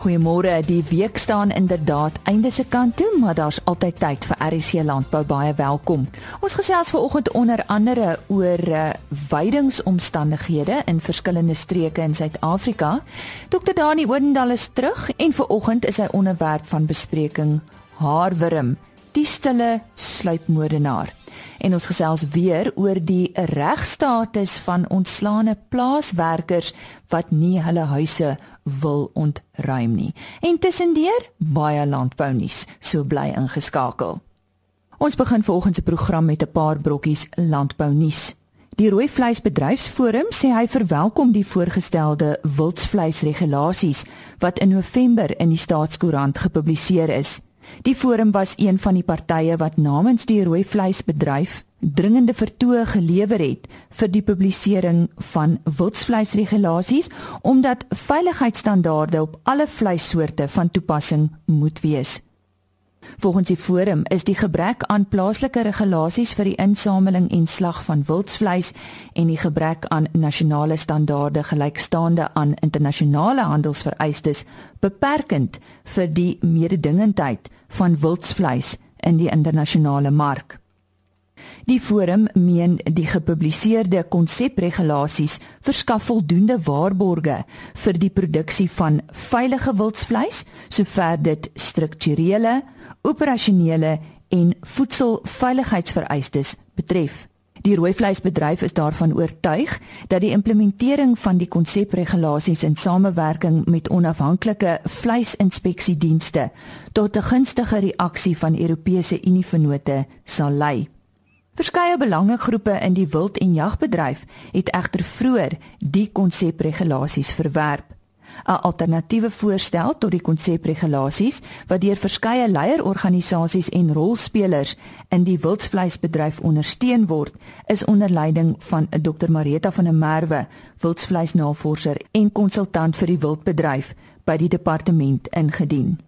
Goeiemôre. Die week staan inderdaad einde se kant toe, maar daar's altyd tyd vir RC Landbou. Baie welkom. Ons gesels vanoggend onder andere oor uh, weidingsomstandighede in verskillende streke in Suid-Afrika. Dr. Dani Oendal is terug en vanoggend is hy onderwerp van bespreking haarwurm, die stille sluipmoordenaar en ons gesels weer oor die regstatus van ontslaane plaaswerkers wat nie hulle huise wil ontruim nie. En tussendeur baie landbou nuus, so bly ingeskakel. Ons begin vanoggend se program met 'n paar brokkies landbou nuus. Die rooi vleisbedryfsforum sê hy verwelkom die voorgestelde wildsvleisregulasies wat in November in die staatskoerant gepubliseer is. Die forum was een van die partye wat namens die rooi vleisbedryf dringende vertoë gelewer het vir die publisering van wildsvleisregulasies omdat veiligheidsstandaarde op alle vleissoorte van toepassing moet wees. Volgens die forum is die gebrek aan plaaslike regulasies vir die insameling en slag van wildsvleis en die gebrek aan nasionale standaarde gelykstaande aan internasionale handelsvereistes beperkend vir die mededingendheid van wildsvleis in die internasionale mark. Die forum meen die gepubliseerde konsepregulasies verskaf voldoende waarborge vir die produksie van veilige wildsvleis sover dit strukturele, operasionele en voedselveiligheidsvereistes betref. Die rooi vleisbedryf is daarvan oortuig dat die implementering van die konsepregulasies in samewerking met onafhanklike vleisinspeksiedienste tot 'n gunstige reaksie van Europese Unievennote sal lei. Verskeie belangegroepe in die wild- en jagbedryf het egter vroeër die konsepregulasies verwerp. 'n Alternatiewe voorstel tot die konsepregulasies wat deur verskeie leierorganisasies en rolspelers in die wildsvleisbedryf ondersteun word, is onder leiding van Dr Marita van der Merwe, wildsvleisnavorser en konsultant vir die wildbedryf by die departement ingedien.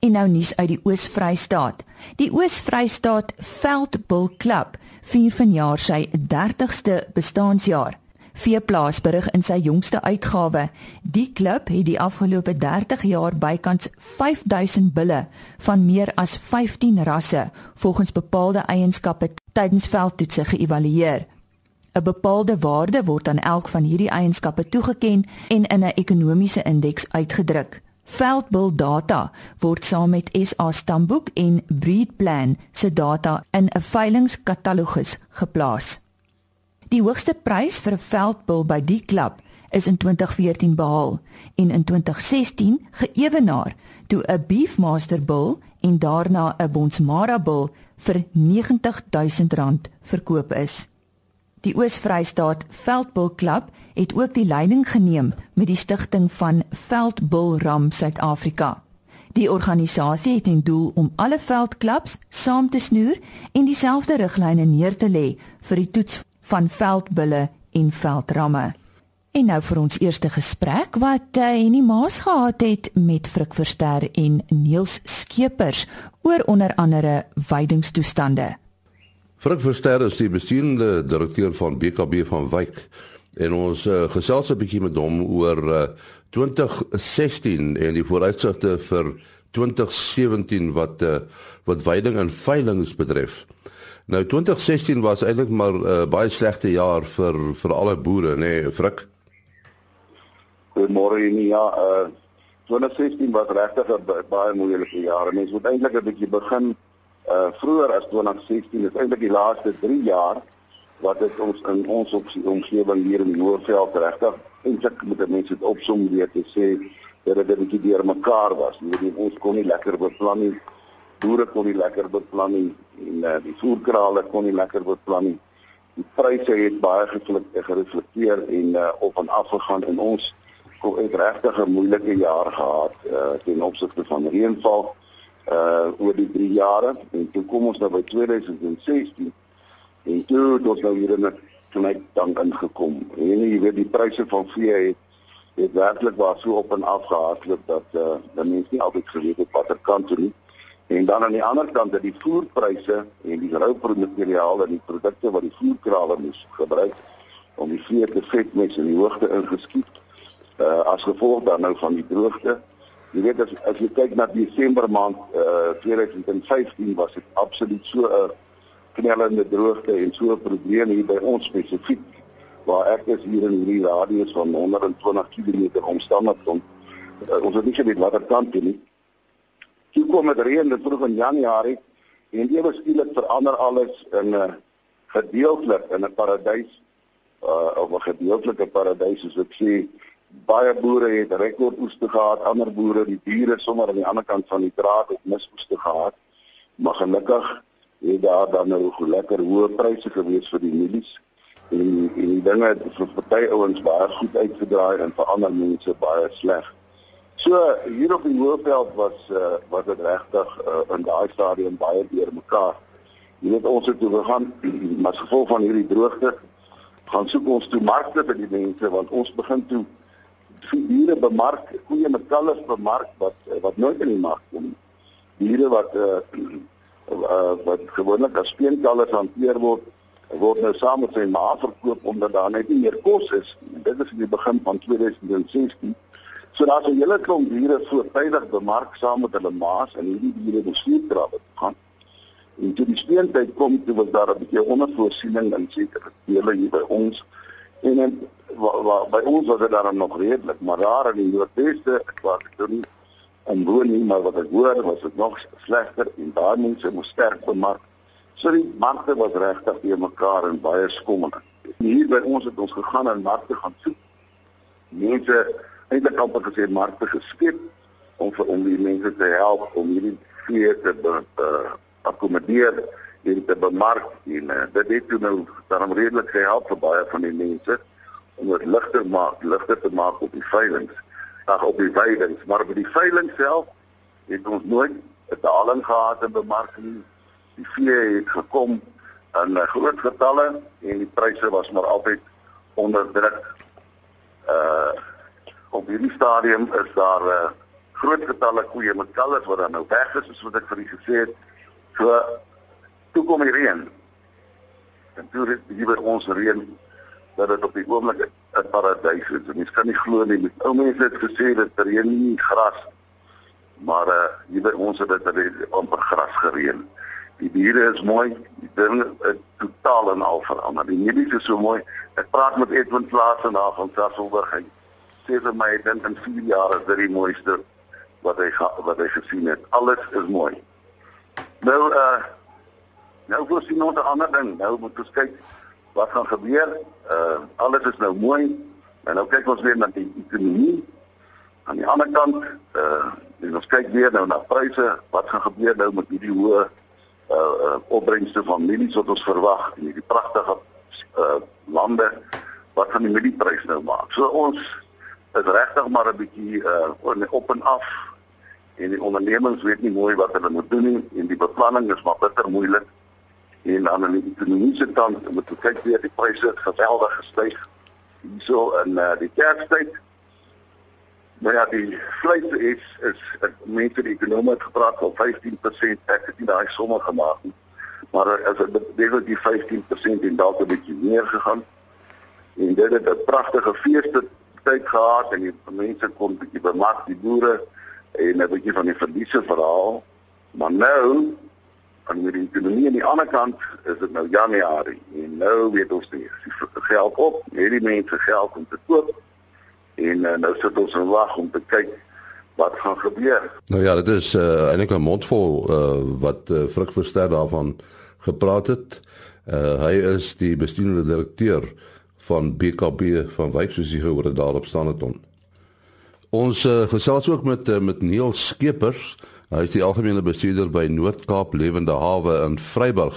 En nou nuus uit die Oos-Vrystaat. Die Oos-Vrystaat Veldbul Klub vier vanjaar sy 30ste bestaanjaar. Veeplaas berig in sy jongste uitgawe, die klub het die afgelope 30 jaar bykans 5000 bulle van meer as 15 rasse volgens bepaalde eienskappe tydens veldtoetse geëvalueer. 'n Bepaalde waarde word aan elk van hierdie eienskappe toegeken en in 'n ekonomiese indeks uitgedruk. Veldbul data word saam met SA stamboek en breed plan se data in 'n veilingskatalogus geplaas. Die hoogste prys vir 'n veldbul by die klub is in 2014 behaal en in 2016 geëwenaar toe 'n beefmaster bul en daarna 'n bonsmara bul vir R90000 verkoop is. Die Oos-Vrystaat Veldbul Klub het ook die leiding geneem met die stigting van Veldbul Ram Suid-Afrika. Die organisasie het 'n doel om alle veldklubs saam te snoer en dieselfde riglyne neer te lê vir die toets van veldbulle en veldramme. En nou vir ons eerste gesprek wat uh, Henny Maas gehad het met Frik Verster en Niels Skeepers oor onder andere veidingstoestande. Frik Verster is die bestuurende direkteur van BKB van Wyk en ons uh, gesels 'n bietjie met hom oor uh, 2016 en die vooruitsigte vir 2017 wat uh, wat veiding en veilinge betref. Nou 2016 was eintlik maar 'n uh, baie slegte jaar vir vir alle boere, nê, nee, Frik. Goeiemôre ja, uh 2016 was regtig 'n baie moeilike jaar. Mense moet eintlik 'n bietjie begin uh vroeër as 2016 is eintlik die laaste 3 jaar wat dit ons in ons omgewing hier in die Noordveld regtig eintlik met mense dit opsom weer te sê dat dit 'n bietjie deurmekaar was. Jy weet ons kon nie lekker beplan nie. Boere kon nie lekker beplan nie en uh, die voerkrale kon nie lekker beplan nie. Die pryse het baie gereflekteer en uh, op en af gegaan en ons het regtig 'n moeilike jaar gehad uh, ten opsigte van reënval uh oor die 3 jare en toe kom ons nou by 2016 en toe het ons nou hier in 'n klein dank ingekom. En jy weet die pryse van vee het het werklik waar so op en af gehardloop dat uh dat mense nie altyd geweet het watter kant toe nie. En dan aan die ander kant dat die voerpryse en die roupromateriaal en die produkte wat die voerkrale moes gebruik om die vee te vet mes in die hoogte ingeskiet uh, as gevolg dan nou van die droogte. Jy weet as as jy kyk na Desember maand uh, 2015 was dit absoluut so 'n knellende droogte en so 'n probleem hier by ons spesifiek waar ek is hier in hierdie radius van 120 km omstandig kom. Uh, ons het nie geweet watter kant toe nie. Toe kom dit reën dit vroeg in Januarie en ewe skielik verander alles in 'n uh, gedeeltelik in 'n paradys uh, of 'n gedeeltelike paradys soos ek sê baie boere het rekordoeste gehad, ander boere, die diere sommer aan die ander kant van die draad het misoeste gehad. Maar gelukkig het daar dan nou lekker hoë pryse gewees vir die mielies en en dinge het vir party ouens baie goed uitgedraai en vir ander mense baie sleg. So hier op die Hoëveld was uh, was dit regtig uh, in daai stadium baie deurmekaar. Jy weet ons het toe gegaan maar as gevolg van hierdie droogte gaan soek ons toe markte vir die mense want ons begin toe diere bemark, koeie met kalvers bemark wat wat nooit in die mark kom. Diere wat uh, wat gewoonlik as speenkalvers hanteer word, word nou saam met sy ma verkoop omdat daar net nie meer kos is. Dit is in die begin van 2016. So daar's 'n hele klomp diere voortydig bemark saam met hulle ma's en hierdie diere bestuur krawe gaan. En toe die speentyd kom, toe was daar 'n bietjie ondervoorsiening in sekere dele hier by ons. En en wa, wa, by ons was dit dan nog redelik, maar daar in die noordweste, was ek nie in woon nie, maar wat ek hoor was dit nog slegter en daar mense moes sterk bemark. So die markte was regtig te mekaar en baie skommend. Hier by ons het ons gegaan en markte gaan soek. Mense eintlik amper gesê markte geskep om vir om die mense te help om hierdie vee te uh, akkommodeer en te bemark en uh, dit het toe nou daarom redelik gehelp vir baie van die mense om dit ligter maak, ligter te maak op die veiling, ag op die veilings, maar by die veiling self het ons nooit 'n daling gehad in bemarking. Die vee het gekom in groot getalle en die pryse was maar altyd onder druk. Uh op hierdie stadium is daar uh, groot getalle koeie met kalvers wat dan nou weg is, soos wat ek vir u gesê het. So toe kom die reën. En toe het hier by ons reën dat dit op die oomblik 'n paradys is. Mens kan nie glo nie. Ou mense het gesê dit reën nie gras. Maar uh hier by ons het dit amper gras gereën. Die diere is mooi, die dinge is totaal en al verander. Die mediese is so mooi. Ek praat met Edwin Plaas en daar van Sasselburg. Hy sê vir my ek dink in 4 jaar is dit die mooiste wat hy wat hy gesien het. Alles is mooi. Nou uh nou voorsien ons 'n ander ding. Nou moet ons kyk wat gaan gebeur. Uh alles is nou mooi. En nou kyk ons weer na die ekonomie. Aan die ander kant, uh ons kyk weer nou na pryse. Wat gaan gebeur nou met hierdie hoë uh, uh opbrengste van mielies wat ons verwag in hierdie pragtige uh lande? Wat gaan die mielieprys nou maak? So ons is regtig maar 'n bietjie uh op en af en die ondernemings weet nie mooi wat hulle moet doen nie en die beplanning is maar bitter moeilik en aan die ekonomiese kant moet ons kyk weer die pryse het geweldig gestyg hierso in uh, die kerstyd. Maar ja die vleis is is mense die ekonomie het gepraat van 15% ek het nie daai somme gemaak nie maar as dit bedoel die 15% en dalk 'n bietjie meer gegaan. En dit het 'n pragtige feeste tyd gehad en die mense kon bietjie bemark die boere en 'n bietjie van die verliese verhaal. Maar nou aan die ekonomie aan die ander kant is dit nou Januarie en nou weet ons nie die geld op, hierdie mense geld om te koop en uh, nou sit ons en wag om te kyk wat gaan gebeur. Nou ja, dit is uh, eintlik 'n mondvol uh, wat uh, Frik Verster daarvan gepraat het. Uh, hy is die bestuurende direkteur van BKB van Wyk soos jy gehoor het daarop staan het hom. Ons uh, gesels ook met uh, met Neil Skeepers. Hy is die algemene bestuurder by Noord-Kaap Lewende Hawe in Vryburg.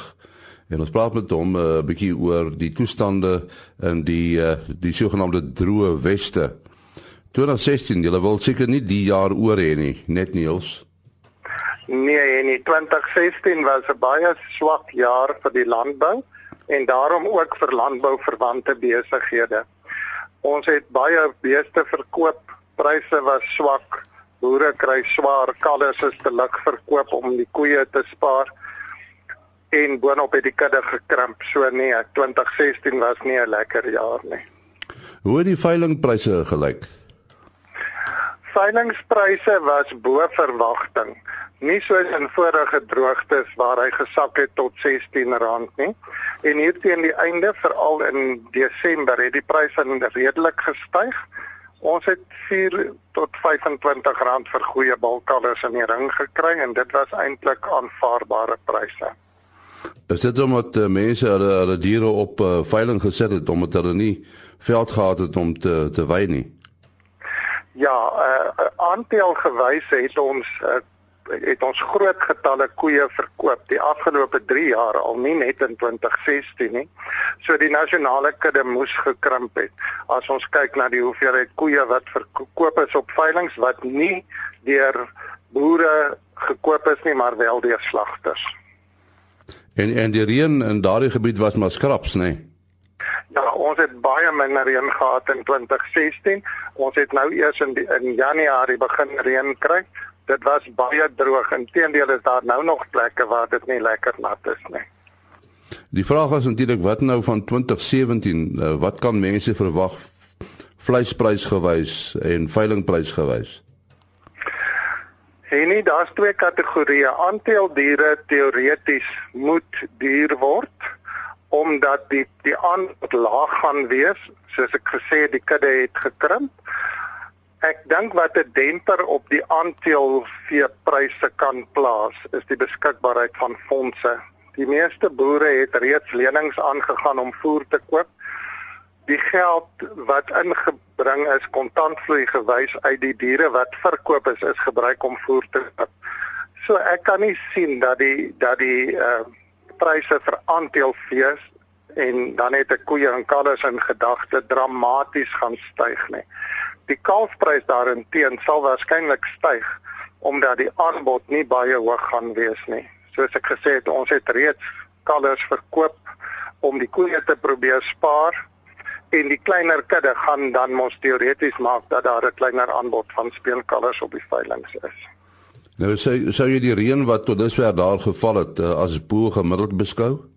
En ons praat met hom 'n uh, eh, bietjie oor die toestande in die uh, die sogenaamde droë weste. 2016, julle wil seker nie die jaar oor hê nie, net Niels. Nee, nee, 2016 was 'n baie swak jaar vir die landbou en daarom ook vir landbouverwante besighede. Ons het baie beeste verkoop pryse was swak. Boere kry swaar kalvers is te lig verkoop om die koeie te spaar. En boonop het die kudde gekrimp. So nee, 2016 was nie 'n lekker jaar nie. Hoe het die veilingpryse gelyk? Veilingspryse was bo verwagting. Nie soos in vorige droogtes waar hy gesak het tot R16 nie. En hier teen die einde, veral in Desember, het die pryse redelik gestyg. Ons het 4 tot 25 rand vir goeie balkalvers in die ring gekry en dit was eintlik aanvaarbare pryse. Is dit omdat uh, mense hulle hulle diere op uh, veiling gesit het omdat hulle nie veld gehad het om te te wei nie? Ja, uh, aantal gewys het ons uh, het ons groot getalle koeie verkoop die afgelope 3 jaar al nie net in 2016 nie. So die nasionale kudde moes gekrimp het. As ons kyk na die hoeveelheid koeie wat verkoop is op veilinge wat nie deur boere gekoop is nie, maar wel deur slagters. En en die reën in daardie gebied was maar skraps, nê? Nee? Ja, ons het baie minder reën gehad in 2016. Ons het nou eers in die, in Januarie begin reën kry. Dit was baie droog. Inteendeel is daar nou nog plekke waar dit nie lekker nat is nie. Die vraag is natuurlik wat nou van 2017, uh, eh, wat kan mense verwag vleisprys gewys en veilingprys gewys? En nie daar's twee kategorieë. Aantal diere teoreties moet duur word omdat die die aanbod laag gaan wees, soos ek gesê die kudde het gekrimp. Ek dink wat 'n demper op die aantal veepryse kan plaas, is die beskikbaarheid van fondse. Die meeste boere het reeds lenings aangegaan om voer te koop. Die geld wat ingebring is kontantvloei gewys uit die diere wat verkoop is, is gebruik om voer te koop. So ek kan nie sien dat die dat die uh pryse vir aanteelvee en dan het ek koeie en kalvers in gedagte dramaties gaan styg nie. Die kalfprys daarteen sal waarskynlik styg omdat die aanbod nie baie hoog gaan wees nie. Soos ek gesê het, ons het reeds kalvers verkoop om die koeie te probeer spaar en die kleiner kudde gaan dan mos teoreties maak dat daar 'n kleiner aanbod van speelkalvers op die veilinge is. Nou sê sou jy die reën wat tot dusver daar geval het uh, as bo gemiddeld beskou?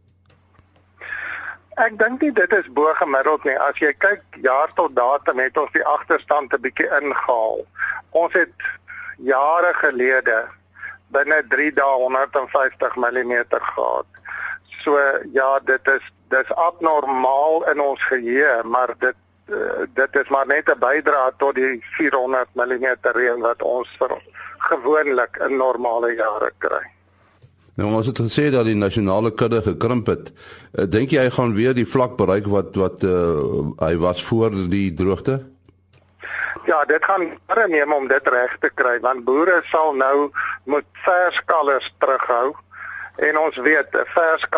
Ek dink nie dit is bo gemiddeld nie. As jy kyk jaar tot datum het ons die agterstand 'n bietjie ingehaal. Ons het jare gelede binne 3 dae 150 mm gehad. So ja, dit is dis abnormaal in ons geheue, maar dit uh, dit is maar net 'n bydra tot die 400 mm reën wat ons vir gewoonlik in normale jare kry. Nou ons het gesê dat die nasionale kudde gekrimp het. Uh, Dink jy hy gaan weer die vlak bereik wat wat uh, hy was voor die droogte? Ja, dit gaan baie neem om dit reg te kry want boere sal nou moet verskalers terughou En ons weet 'n vers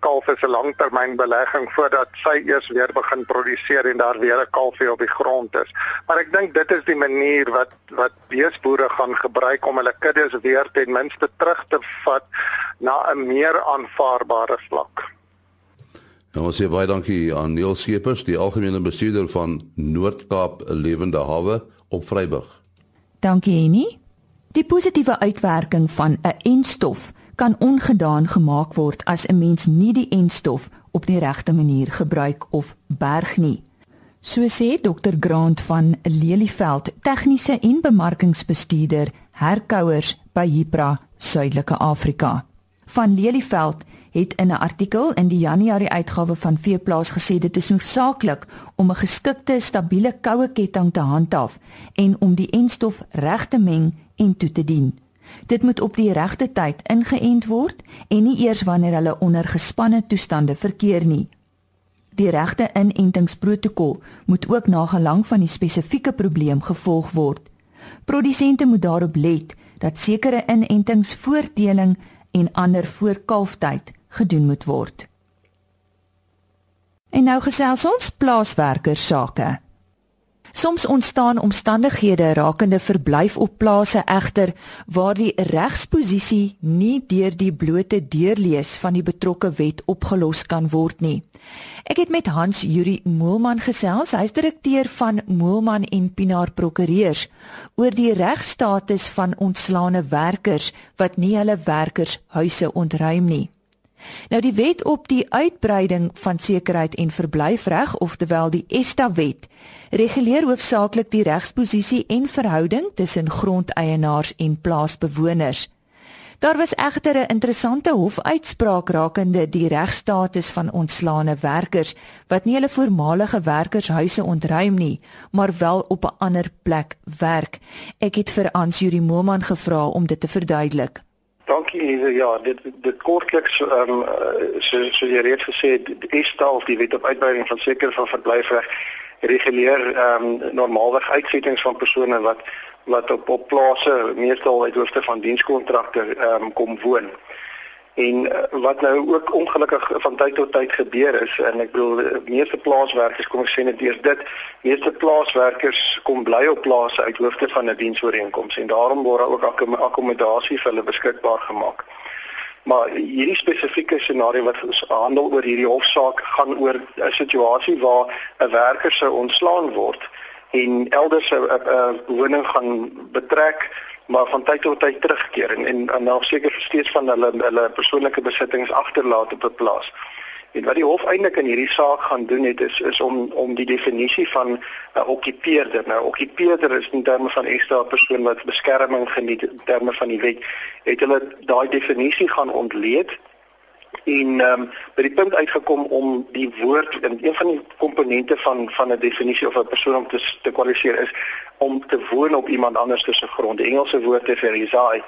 kalf is 'n langtermynbelegging voordat sy eers weer begin produseer en daar weer 'n kalfie op die grond is. Maar ek dink dit is die manier wat wat beesboere gaan gebruik om hulle kuddes weer ten minste terug te vat na 'n meer aanvaarbare vlak. Nou ons sê baie dankie aan Neil Skeepers, die algemene bestuurder van Noord-Kaap Lewende Hawe op Vryburg. Dankie Annie. Die positiewe uitwerking van 'n enstof kan ongedaan gemaak word as 'n mens nie die enstof op die regte manier gebruik of berg nie. So sê Dr Grant van Lelieveld, tegniese en bemarkingsbestuurder herkouers by Hypra Suidelike Afrika. Van Lelieveld het in 'n artikel in die Januarie uitgawe van Veeplaas gesê dit is noodsaaklik om 'n geskikte stabiele koue ketting te handhaaf en om die enstof reg te meng en toe te dien. Dit moet op die regte tyd ingeënt word en nie eers wanneer hulle onder gespanne toestande verkeer nie. Die regte inentingsprotokol moet ook na gelang van die spesifieke probleem gevolg word. Produsente moet daarop let dat sekere inentings voor teeling en ander voor kalftyd gedoen moet word. En nou gesels ons plaaswerkers sake. Soms ontstaan omstandighede rakende verblyf op plase egter waar die regsposisie nie deur die blote deurlees van die betrokke wet opgelos kan word nie. Ek het met Hans Juri Moelman gesels, hy's direkteur van Moelman en Pinaar Prokureurs oor die regstatus van ontslaane werkers wat nie hulle werkers huise ontruim nie. Nou die wet op die uitbreiding van sekerheid en verblyfreg, oftewel die ESTA wet, reguleer hoofsaaklik die regsposisie en verhouding tussen grondeienaars en plaasbewoners. Daar was egter 'n interessante hofuitspraak rakende die regstatus van ontslaane werkers wat nie hulle voormalige werkershuise ontruim nie, maar wel op 'n ander plek werk. Ek het vir Ansjuri Moman gevra om dit te verduidelik. Dankie. Ja, dit dit kortliks ehm um, so jy reeds gesê die ESTA of die wet op uitbreiding van seker van verblyfreg reguleer ehm um, normaalweg uitsettings van persone wat wat op op plase meestal uit hoofde van dienskontrakte ehm um, kom woon. En uh, wat nou ook ongelukkig van tyd tot tyd gebeur is en ek bedoel die meeste plaaswerkers kom ek sê net eers dit meeste plaaswerkers kom bly op plase uit hoofde van 'n diensooreenkoms en daarom word daar ook akkommodasie vir hulle beskikbaar gemaak. Maar hierdie spesifieke scenario wat ons handel oor hierdie hofsaak gaan oor 'n situasie waar 'n werker sou ontslaan word en elders 'n woning gaan betrek maar van tyd tot tyd terugkeer en en, en nou seker steeds van hulle hulle persoonlike besittings agterlaat op 'n plaas. En wat die hof eintlik in hierdie saak gaan doen het is is om om die definisie van 'n uh, okkupeerder. Nou okkupeerder is in terme van ekstra persoon wat beskerming geniet in terme van die wet. Het hulle daai definisie gaan ontleed en ehm um, by die punt uitgekom om die woord in een van die komponente van van 'n definisie of 'n persoon om te te kwalifiseer is om te woon op iemand anders se grond. Die Engelse woord is reside.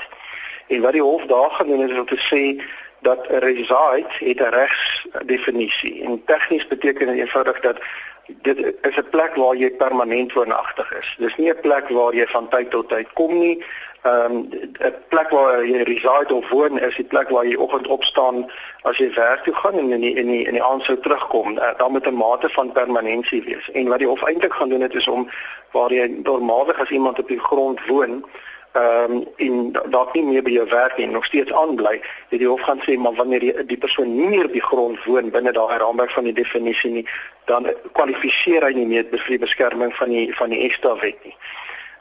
En wat die hof daar gaan doen is om te sê dat reside het 'n regsdefinisie. En tegnies beteken dit eenvoudig dat dit is 'n plek waar jy permanent woonagtig is. Dis nie 'n plek waar jy van tyd tot tyd kom nie. Ehm um, 'n plek waar jy reside of woon is die plek waar jy oggend opstaan as jy werk toe gaan en in die in die in die aand sou terugkom. Uh, dan met 'n mate van permanensie wees. En wat die hof eintlik gaan doen het is om waar jy normaalweg as iemand op die grond woon ehm um, en dalk nie meer by jou werk nie nog steeds aanbly dat die hof gaan sê maar wanneer die, die persoon nie meer op die grond woon binne daai raamwerk van die definisie nie dan kwalifiseer hy nie meer vir die beskerming van die van die ESTA wet nie.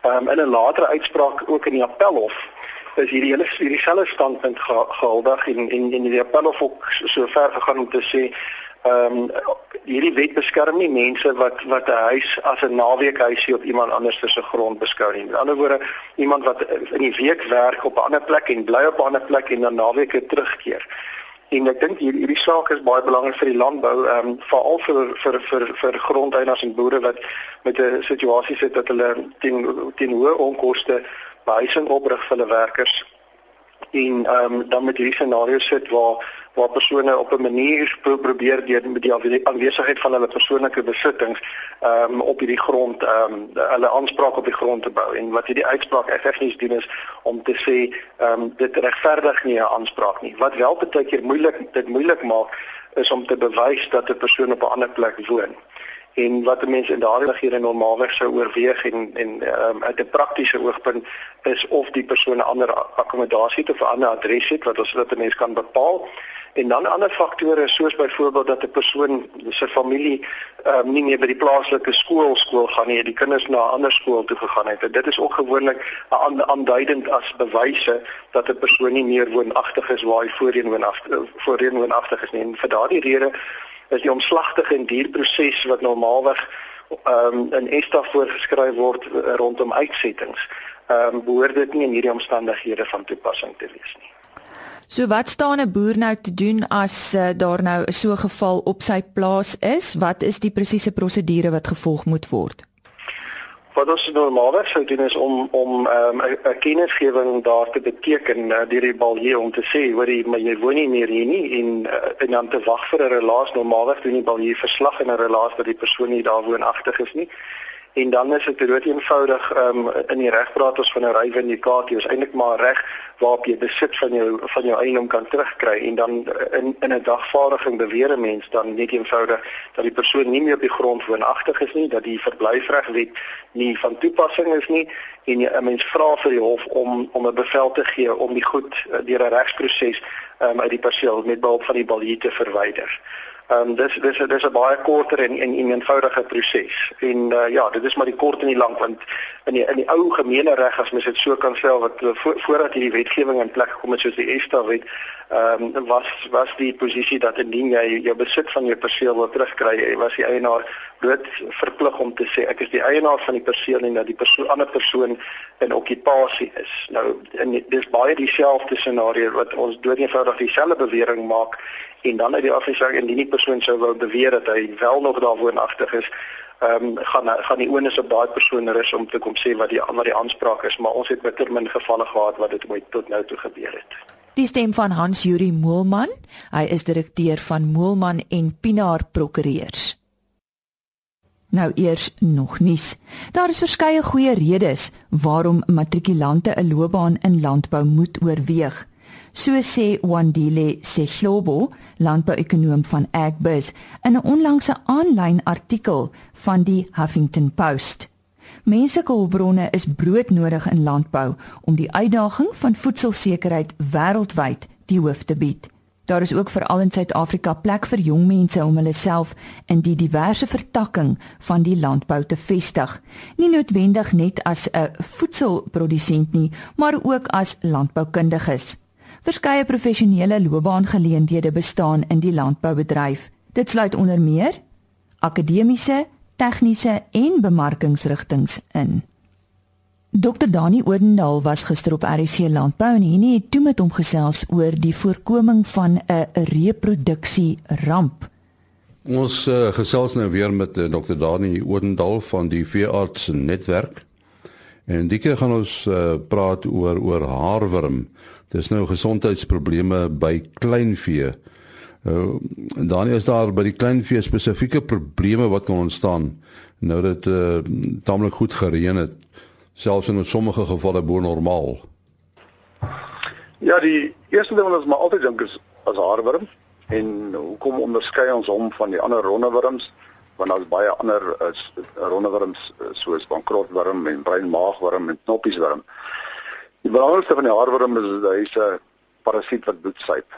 Ehm um, in 'n latere uitspraak ook in die appelhof is hierdie hele hierdie selfe standpunt gehuldig en en en die appelhof ook so ver gegaan om te sê ehm um, hierdie wet beskerm nie mense wat wat 'n huis as 'n naweekhuisie op iemand anders se grond beskou nie. Met ander woorde, iemand wat in die week werk op 'n ander plek en bly op 'n ander plek en dan naweke terugkeer. En ek dink hier hierdie saak is baie belangrik vir die landbou, ehm um, veral vir vir vir vir grondeienaars en boere wat met 'n situasie sit dat hulle teen teen hoë onkoste behuising oprig vir hulle werkers. En ehm um, dan met hierdie scenario sit waar waar persone op 'n manier probeer deur met die aanwesigheid van hulle persoonlike besittings ehm um, op hierdie grond ehm um, hulle aanspraak op die grond te bou. En wat hierdie uitspraak effektief doen is om te sê ehm um, dit regverdig nie 'n aanspraak nie. Wat wel baie keer moeilik dit moeilik maak is om te bewys dat 'n persoon op 'n ander plek woon en wat mense in daardie regering normaalweg sou oorweeg en en um, uit 'n praktiese oogpunt is of die persoon 'n ander akkommodasie het of 'n ander adres het wat ons dit 'n mens kan bepaal en dan ander faktore soos byvoorbeeld dat 'n persoon se familie um, nie meer by die plaaslike skool skool gaan nie, die kinders na 'n ander skool toe gegaan het. En dit is ook gewoonlik aanduidend as bewyse dat 'n persoon nie meer woonagtig is waar hy voorheen woonagtig voorheen woonagtig is nie. En vir daardie rede is die omslagtige en duur proses wat normaalweg ehm um, in ESTA voorgeskryf word uh, rondom uitsettings. Ehm um, behoort dit nie in hierdie omstandighede van toepassing te wees nie. So wat staan 'n boer nou te doen as uh, daar nou so 'n geval op sy plaas is? Wat is die presiese prosedure wat gevolg moet word? Wat ons normaalweg sou doen is om om ehm, 'n um, kennisgewing daar te beteken uh, deur die balje om te sê hoor jy maar jy woon nie meer hier nie en uh, en dan te wag vir 'n relaas. Normaalweg doen die balje verslag in 'n relaas dat die persoon nie daar woonagtig is nie en dan is dit dood eenvoudig um, in die regpraat ons van 'n ryvindikasie is eintlik maar reg waarop jy besit van jou van jou eiendom kan terugkry. En dan in in 'n dagvaardiging beweer 'n mens dan net eenvoudig dat die persoon nie meer op die grond woonagtig is nie dat die verblyfregwet nie van toepassing is nie. En 'n mens vra vir die hof om om 'n bevel te gee om die goed eh, deur 'n regsproses um, uit die perseel met behulp van die balie te verwyder Ehm um, dis dis dis 'n baie korter en en, en eenvoudige proses. En uh, ja, dit is maar die kort en die lank want in die in die ou gemene reg as mens dit so kan stel wat uh, vo, voordat hierdie wetgewing in plek gekom het soos die ESTA wet, ehm um, was was die posisie dat indien jy jou besit van jou perseel wil terugkry, was die eienaar dood verplig om te sê ek is die eienaar van die perseel en dat die persoon ander persoon in okkupasie is. Nou in dis baie dieselfde scenario wat ons dood eenvoudig dieselfde bewering maak en dan uit die afsig indien die persoon sou wou beweer dat hy wel nog daar woonagtig is, ehm um, gaan gaan die onus op daai persoon rus om te kom sê wat die wat die aanspraak is, maar ons het bitter min gevalle gehad wat dit ooit tot nou toe gebeur het. Die stem van Hans Juri Moelman, hy is direkteur van Moelman en Pinaar Prokureurs. Nou eers nog nuus. Daar is verskeie goeie redes waarom matrikulante 'n loopbaan in landbou moet oorweeg. So sê Wandile Sehlobo, landbouekonoom van Agbiz, in 'n onlangse aanlyn artikel van die Huffington Post. Menslike hulpbronne is broodnodig in landbou om die uitdaging van voedselsekerheid wêreldwyd die hoof te bied. Daar is ook veral in Suid-Afrika plek vir jong mense om hulle self in die diverse vertakking van die landbou te vestig, nie noodwendig net as 'n voedselprodusent nie, maar ook as landboukundiges. Verskeie professionele loopbaangeleenthede bestaan in die landboubedryf. Dit sluit onder meer akademiese, tegniese en bemarkingsrigtinge in. Dr Dani Odendaal was gister op RC Landbou en hy het toe met hom gesels oor die voorkoming van 'n reproduksie ramp. Ons uh, gesels nou weer met uh, Dr Dani Odendaal van die Veearts Netwerk. En die keer gaan ons uh, praat oor oor haarwurm. Dis nou gesondheidsprobleme by kleinvee. Uh, dan is daar by die kleinvee spesifieke probleme wat kan ontstaan nou dat uh, tamelik goed gereën het, selfs in sommige gevalle bo normaal. Ja, die eerste ding wat ons maar altyd dink is as haarwurm en hoekom onderskei ons hom van die ander rondewurms? want daar's baie ander uh, rondewurms uh, soos bankrotwurm en breinmaagwurm en knoppieswurm. Die belangrikste van die haarwurm is dat hy's 'n parasiet wat bloed suip.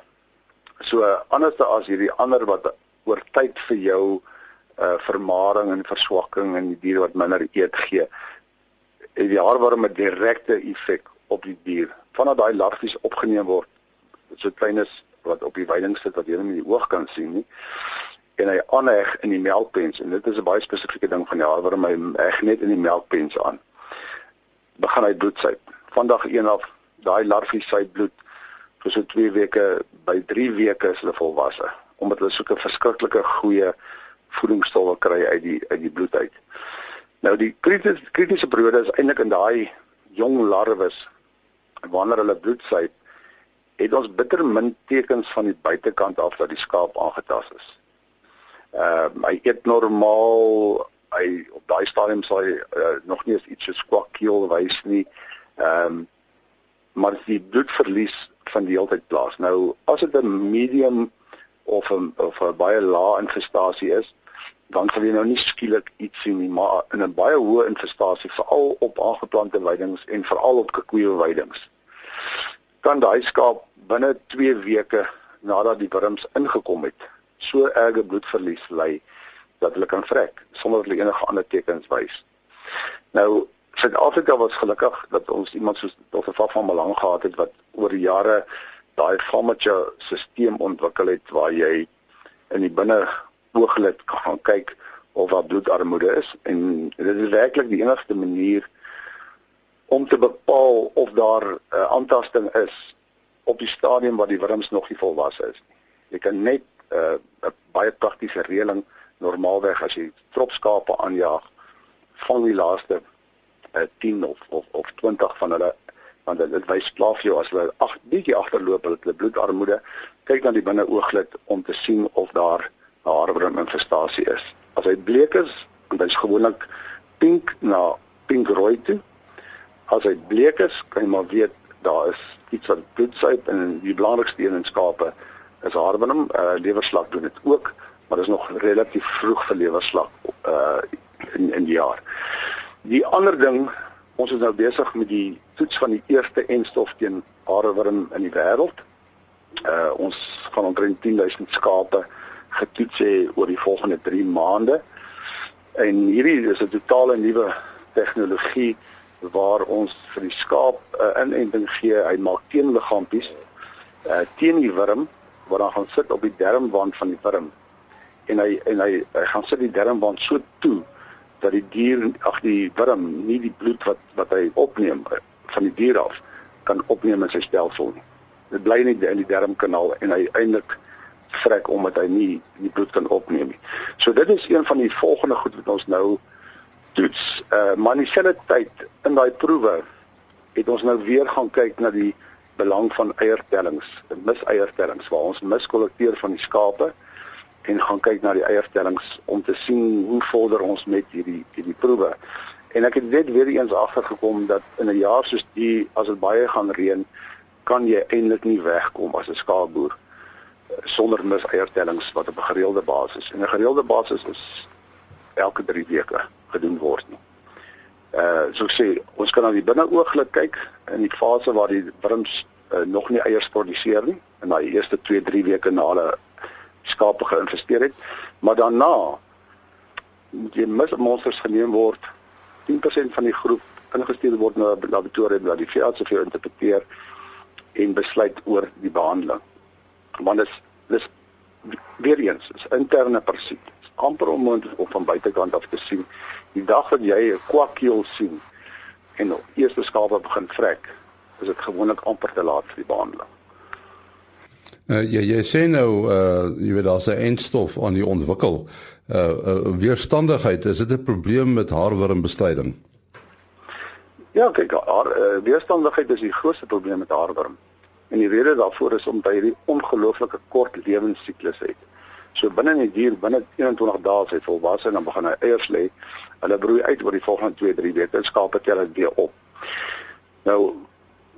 So anders as hierdie ander wat oor tyd vir jou uh vermaring en verswakking en die dier wat minder eet gee, het die haarwurm 'n direkte effek op die dier. Vanaf daai larfies opgeneem word, so klein is wat op die veiding sit wat jy nie met die oog kan sien nie en hy aanheg in die melkpens en dit is 'n baie spesifieke ding van die haarworm hy heg net in die melkpens aan begin hy bloed suip van dag 1 af daai larwie suip bloed vir so 2 weke by 3 weke is hulle volwasse omdat hulle soek 'n verskriklike goeie voedingsstowwe kry uit die uit die bloed uit nou die kritiese kritiese periode is eintlik in daai jong larwes wanneer hulle bloed suip het ons bitter min tekens van die buitekant af dat die skaap aangetast is Ehm uh, hy eet normaal. Hy op daai stadium sal hy uh, nog nie eens iets so skwak keel wys nie. Ehm um, maar die bloedverlies van die hele tyd plaas. Nou as dit 'n medium of 'n of 'n baie lae infestasie is, dan sal jy nou nie skielik iets sien nie, maar in 'n baie hoë infestasie, veral op aangeplante weidings en veral op koeie weidings, kan daai skaap binne 2 weke nadat die wurms ingekom het, so erge bloedverlies ly dat hulle kan vrek sonder dat hulle enige ander tekens wys. Nou Suid-Afrika was gelukkig dat ons iemand soos Dr. Faf van Belang gehad het wat oor die jare daai farmacia stelsel ontwikkel het waar jy in die binne ooglid kan kyk of daar bloedarmoede is en dit is werklik die enigste manier om te bepaal of daar 'n uh, aantasting is op die stadium waar die wurms nog nie volwasse is nie. Jy kan net uh, 'n baie praktiese reëling normaalweg as jy tropskape aanjaag van die laaste uh, 10 of, of of 20 van hulle want dit, dit wys klaar vir jou as hulle ag bietjie agterloop hulle het bloedarmoede. Kyk dan die binne ooglid om te sien of daar 'n haarwurm infestasie is. As hy bleek is dan is gewoonlik pink na pink rooi toe. As hy bleek is kan jy maar weet daar is iets wat bloedsuip en die belangrikste een in skape is haarwurm uh, lewerslag doen dit ook maar dit is nog relatief vroeg vir lewerslag uh in in die jaar. Die ander ding ons is nou besig met die toets van die eerste enstof teen haarwurm in die wêreld. Uh ons gaan omtrent 10000 skape getoets hê oor die volgende 3 maande. En hierdie is 'n totale nuwe tegnologie waar ons vir die skaap 'n uh, inenting gee. Hy maak teenliggaampies uh teen die wurm wat dan gaan sit op die dermwand van die wurm. En hy en hy, hy gaan sit die dermwand so toe dat die dier ag die wurm nie die bloed wat wat hy opneem uh, van die dier af kan opneem in sy stelsel nie. Dit bly net in die dermkanaal en hy eintlik vrek omdat hy nie die bloed kan opneem nie. So dit is een van die volgende goed wat ons nou toets. Uh maar in dieselfde tyd in daai proewe het ons nou weer gaan kyk na die belang van eiertellings, miseiertellings waar ons miskolekteer van die skape en gaan kyk na die eiertellings om te sien hoe vorder ons met hierdie hierdie proewe. En ek het net weer eens agtergekom dat in 'n jaar soos die as dit baie gaan reën, kan jy eintlik nie wegkom as 'n skaapboer eh, sonder miseiertellings wat op 'n gereelde basis. En 'n gereelde basis is elke 3 weke gedoen word nie. Uh so sê ons kan aan die binneooglik kyk in die fase waar die wurms uh, nog nie eiers produseer nie in daai eerste 2, 3 weke na hulle skape geïnvesteer het, maar daarna moet jy mis monsters geneem word 10% van die groep ingestuur word na 'n laboratorium waar die veearts vir jou interpreteer en besluit oor die behandeling. Want dit is dis weer eens is interne persoon amper onmoontlik om van buitekant af te sien. Die dag wat jy 'n kwakkeel sien en die eerste skape begin vrek, is dit gewoonlik amper te laat vir die behandeling. Uh, jy jy sê nou uh jy weet daar's 'n eindstof aan die ontwikkel. Uh, uh weerstandigheid, is dit 'n probleem met haarwormbestryding? Ja, kyk, haar uh, weerstandigheid is die grootste probleem met haarworm. En die rede daarvoor is omdat hy hierdie ongelooflike kort lewensiklus het. So binne 'n dier binne 21 dae as hy volwasse en dan begin hy eiers lê. Hulle broei uit oor die volgende 2-3 weke. Skape tel dit weer op. Nou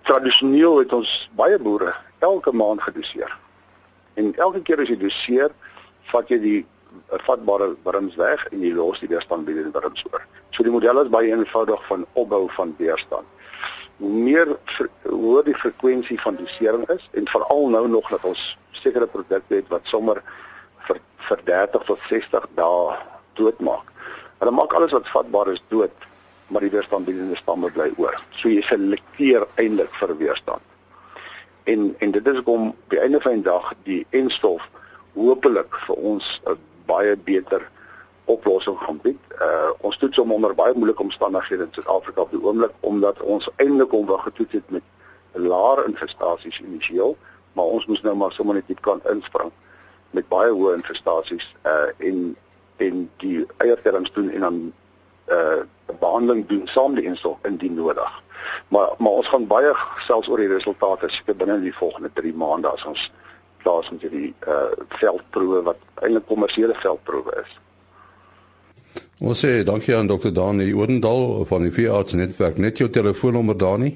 tradisioneel het ons baie boere elke maand gedoseer. En elke keer as jy doseer, vat jy die vatbare wurms weg en jy los die weerstandbiedende wurms oor. So die model is baie eenvoudig van opbou van weerstand. Hoe meer hoe die frekwensie van dosering is en veral nou nog dat ons sekere produkte het wat sommer vir vir 30 tot 60 dae doodmaak. Hulle maak alles wat vatbaar is dood, maar die weerstandbiedende stamme bly oor. So jy selekteer eintlik vir weerstand. En en dit is kom by einde van die dag die enstof hopelik vir ons 'n baie beter oplossing gaan bied. Uh ons toets hom onder baie moeilike omstandighede in Suid-Afrika op die oomblik omdat ons eintlik hom wou getoets het met laer infestasies initieel, maar ons moes nou maar sommer net die kant inspring met baie hoë infestasies uh en en die eiertellings doen en dan uh behandeling doen saam die insel indien nodig. Maar maar ons gaan baie selfs oor die resultate seker binne die volgende 3 maande as ons klaar is met die uh veldproewe wat eintlik kommersiële veldproewe is. Ons sê dankie aan Dr. Dani Oudendal van die Veearts Netwerk. Net jou telefoonnommer Dani.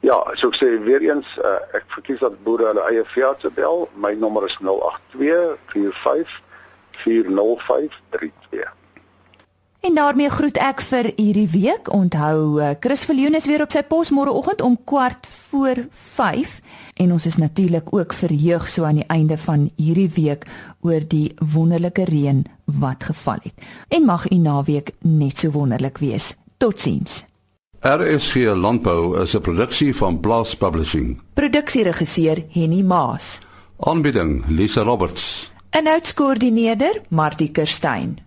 Ja, so ek sê weer eens, uh, ek verkies dat boere hulle eie veearts bel. My nommer is 082 45 40532. En daarmee groet ek vir hierdie week. Onthou, eh, Chris Viljoen is weer op sy pos môreoggend om kwart voor 5 en ons is natuurlik ook verheug so aan die einde van hierdie week oor die wonderlike reën wat geval het. En mag u naweek net so wonderlik wees. Totsiens. RSG Landbou is 'n produksie van Blast Publishing. Produksieregisseur Henny Maas. Aanbieding Lisa Roberts. En uitskoördineerder Martie Kerstyn.